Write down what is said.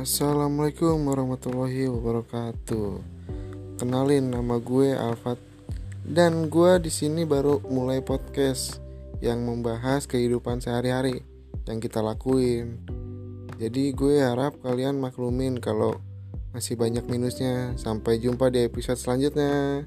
Assalamualaikum warahmatullahi wabarakatuh. Kenalin nama gue Alfat dan gue di sini baru mulai podcast yang membahas kehidupan sehari-hari yang kita lakuin. Jadi gue harap kalian maklumin kalau masih banyak minusnya. Sampai jumpa di episode selanjutnya.